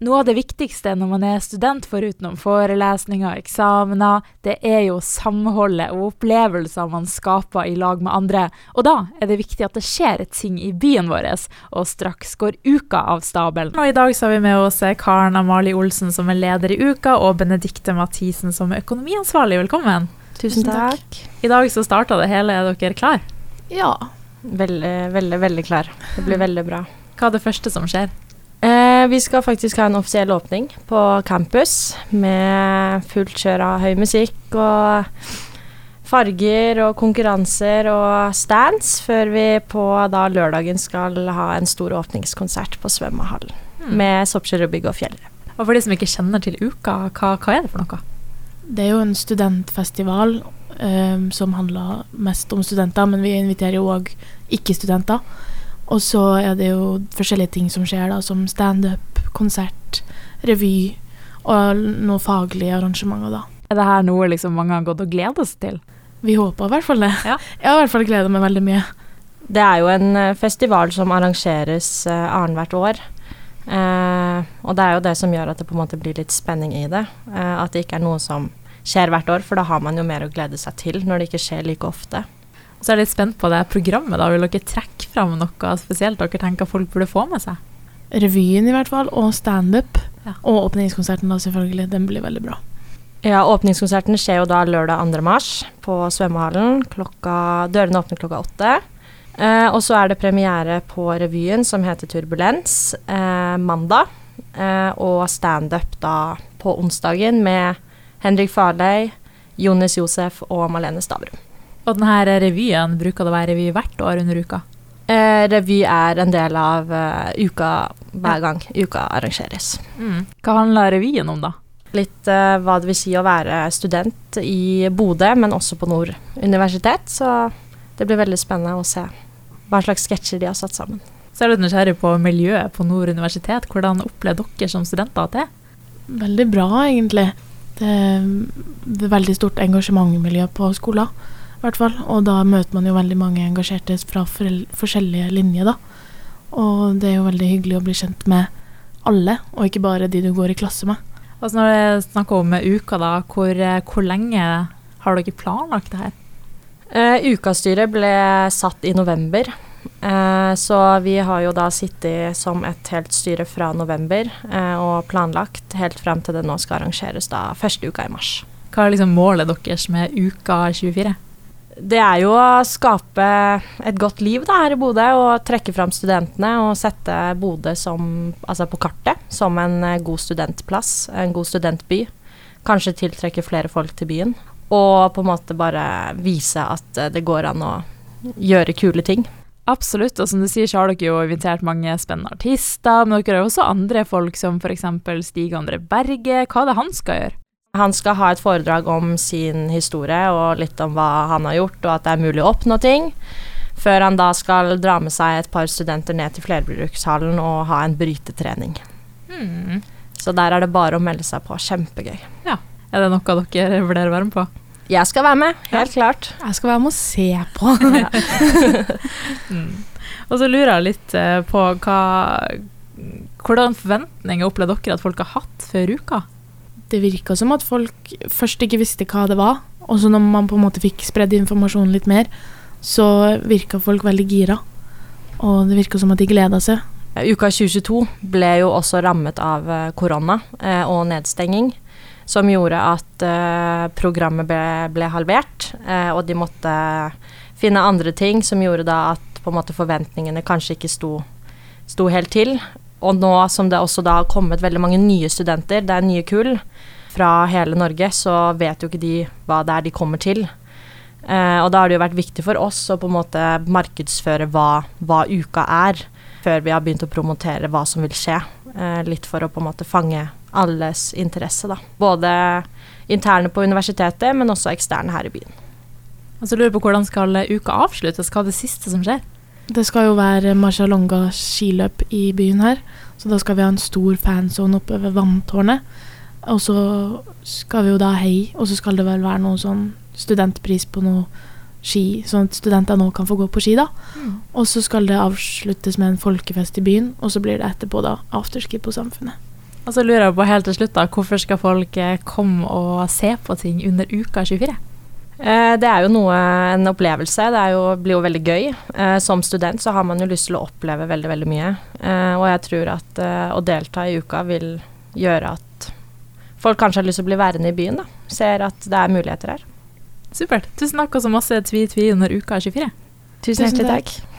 Noe av det viktigste når man er student, foruten forelesninger og eksamener, det er jo samholdet og opplevelser man skaper i lag med andre. Og da er det viktig at det skjer ting i byen vår, og straks går uka av stabelen. Og i dag så har vi med oss Karen Amalie Olsen som er leder i Uka, og Benedikte Mathisen som er økonomiansvarlig. Velkommen. Tusen takk. I dag så starta det hele. Er dere klar? Ja. Veldig, veldig, veldig klar. Det blir veldig bra. Hva er det første som skjer? Eh, vi skal faktisk ha en offisiell åpning på campus med fullt kjør av høy musikk og farger og konkurranser og stands, før vi på da lørdagen skal ha en stor åpningskonsert på svømmehallen mm. med Soppskjærøybygget og Fjellre. Og for de som ikke kjenner til uka, hva, hva, er det for noe? Det er jo en studentfestival um, som handler mest om studenter, men vi inviterer jo òg ikke-studenter. Og så er det jo forskjellige ting som skjer, da, som standup, konsert, revy og noen faglige arrangementer, da. Er det her noe liksom mange har gått og gleda seg til? Vi håper i hvert fall det. Ja. Jeg har i hvert fall gleda meg veldig mye. Det er jo en eh, festival som arrangeres uh, annethvert år. Uh, og det er jo det som gjør at det på en måte blir litt spenning i det. Uh, at det ikke er noe som skjer hvert år, for da har man jo mer å glede seg til når det ikke skjer like ofte. Så er jeg litt spent på det programmet. da. Vil dere trekke fram noe spesielt dere tenker folk burde få med seg? Revyen i hvert fall, og standup. Ja. Og åpningskonserten, da selvfølgelig. Den blir veldig bra. Ja, Åpningskonserten skjer jo da lørdag 2. mars på svømmehallen. Klokka, dørene åpner klokka åtte. Eh, og så er det premiere på revyen som heter Turbulens eh, mandag. Eh, og standup da på onsdagen med Henrik Farley, Jonis Josef og Malene Stavrum. Og denne revyen, bruker det å være revy hvert år under uka? Eh, revy er en del av uh, uka hver gang uka arrangeres. Mm. Hva handler revyen om, da? Litt uh, hva det vil si å være student i Bodø, men også på Nord universitet. Så det blir veldig spennende å se hva slags sketsjer de har satt sammen. Så er du nysgjerrig på miljøet på Nord universitet. Hvordan opplever dere som studenter at det er? Veldig bra, egentlig. Det er, det er veldig stort engasjementmiljø på skolen hvert fall. Og da møter man jo veldig mange engasjerte fra forskjellige linjer, da. Og det er jo veldig hyggelig å bli kjent med alle, og ikke bare de du går i klasse med. Altså når det snakker om uka, da, hvor, hvor, lenge har dere planlagt det her? Uh, ukastyret ble satt i november. Uh, så vi har jo da sittet som et helt styre fra november uh, og planlagt helt frem til det nå skal arrangeres da første uka i mars. Hva er liksom målet deres med uka 24? Det er jo å skape et godt liv da, her i Bodø og trekke fram studentene og sette Bodø altså på kartet som en eh, god studentplass, en god studentby. Kanskje tiltrekke flere folk til byen. Og på en måte bare vise at eh, det går an å gjøre kule ting. Absolutt, og som du sier så har dere jo invitert mange spennende artister, men dere har også andre folk som f.eks. Stig André Berge. Hva er det han skal gjøre? Han skal ha et foredrag om sin historie og litt om hva han har gjort, og at det er mulig å oppnå ting. Før han da skal dra med seg et par studenter ned til flerbrukshallen og ha en brytetrening. Hmm. Så der er det bare å melde seg på. Kjempegøy. Ja. Er det noe dere vurderer å være med på? Jeg skal være med, helt ja. klart. Jeg skal være med og se på. mm. Og så lurer jeg litt eh, på hva Hvordan forventninger opplever dere at folk har hatt før uka? Det virka som at folk først ikke visste hva det var, og så når man på en måte fikk spredd informasjonen litt mer, så virka folk veldig gira. Og det virka som at de gleda seg. Uka 2022 ble jo også rammet av eh, korona eh, og nedstenging, som gjorde at eh, programmet ble, ble halvert, eh, og de måtte finne andre ting som gjorde da at på en måte forventningene kanskje ikke sto, sto helt til. Og nå som det også da har kommet veldig mange nye studenter, det er nye kull fra hele Norge, så vet jo ikke de hva det er de kommer til. Eh, og da har det jo vært viktig for oss å på en måte markedsføre hva, hva uka er, før vi har begynt å promotere hva som vil skje. Eh, litt for å på en måte fange alles interesse, da. Både interne på universitetet, men også eksterne her i byen. Altså lurer på Hvordan skal uka avsluttes? Hva er det siste som skjer? Det skal jo være Marcialonga skiløp i byen her, så da skal vi ha en stor fanzone oppe ved vanntårnet. Og så skal vi jo da hei, og så skal det vel være noe sånn studentpris på noe ski, sånn at studenter nå kan få gå på ski, da. Mm. Og så skal det avsluttes med en folkefest i byen, og så blir det etterpå da afterski på Samfunnet. Og så lurer jeg på helt til slutt, da, hvorfor skal folk eh, komme og se på ting under uka 24? Eh, det er jo noe, en opplevelse. Det jo, blir jo veldig gøy. Eh, som student så har man jo lyst til å oppleve veldig, veldig mye. Eh, og jeg tror at å delta i uka vil gjøre at folk kanskje har lyst til å bli værende i byen, da. Ser at det er muligheter her. Supert. Tusen takk og så masse tvi-tvi under uka 24. Tusen hjertelig takk.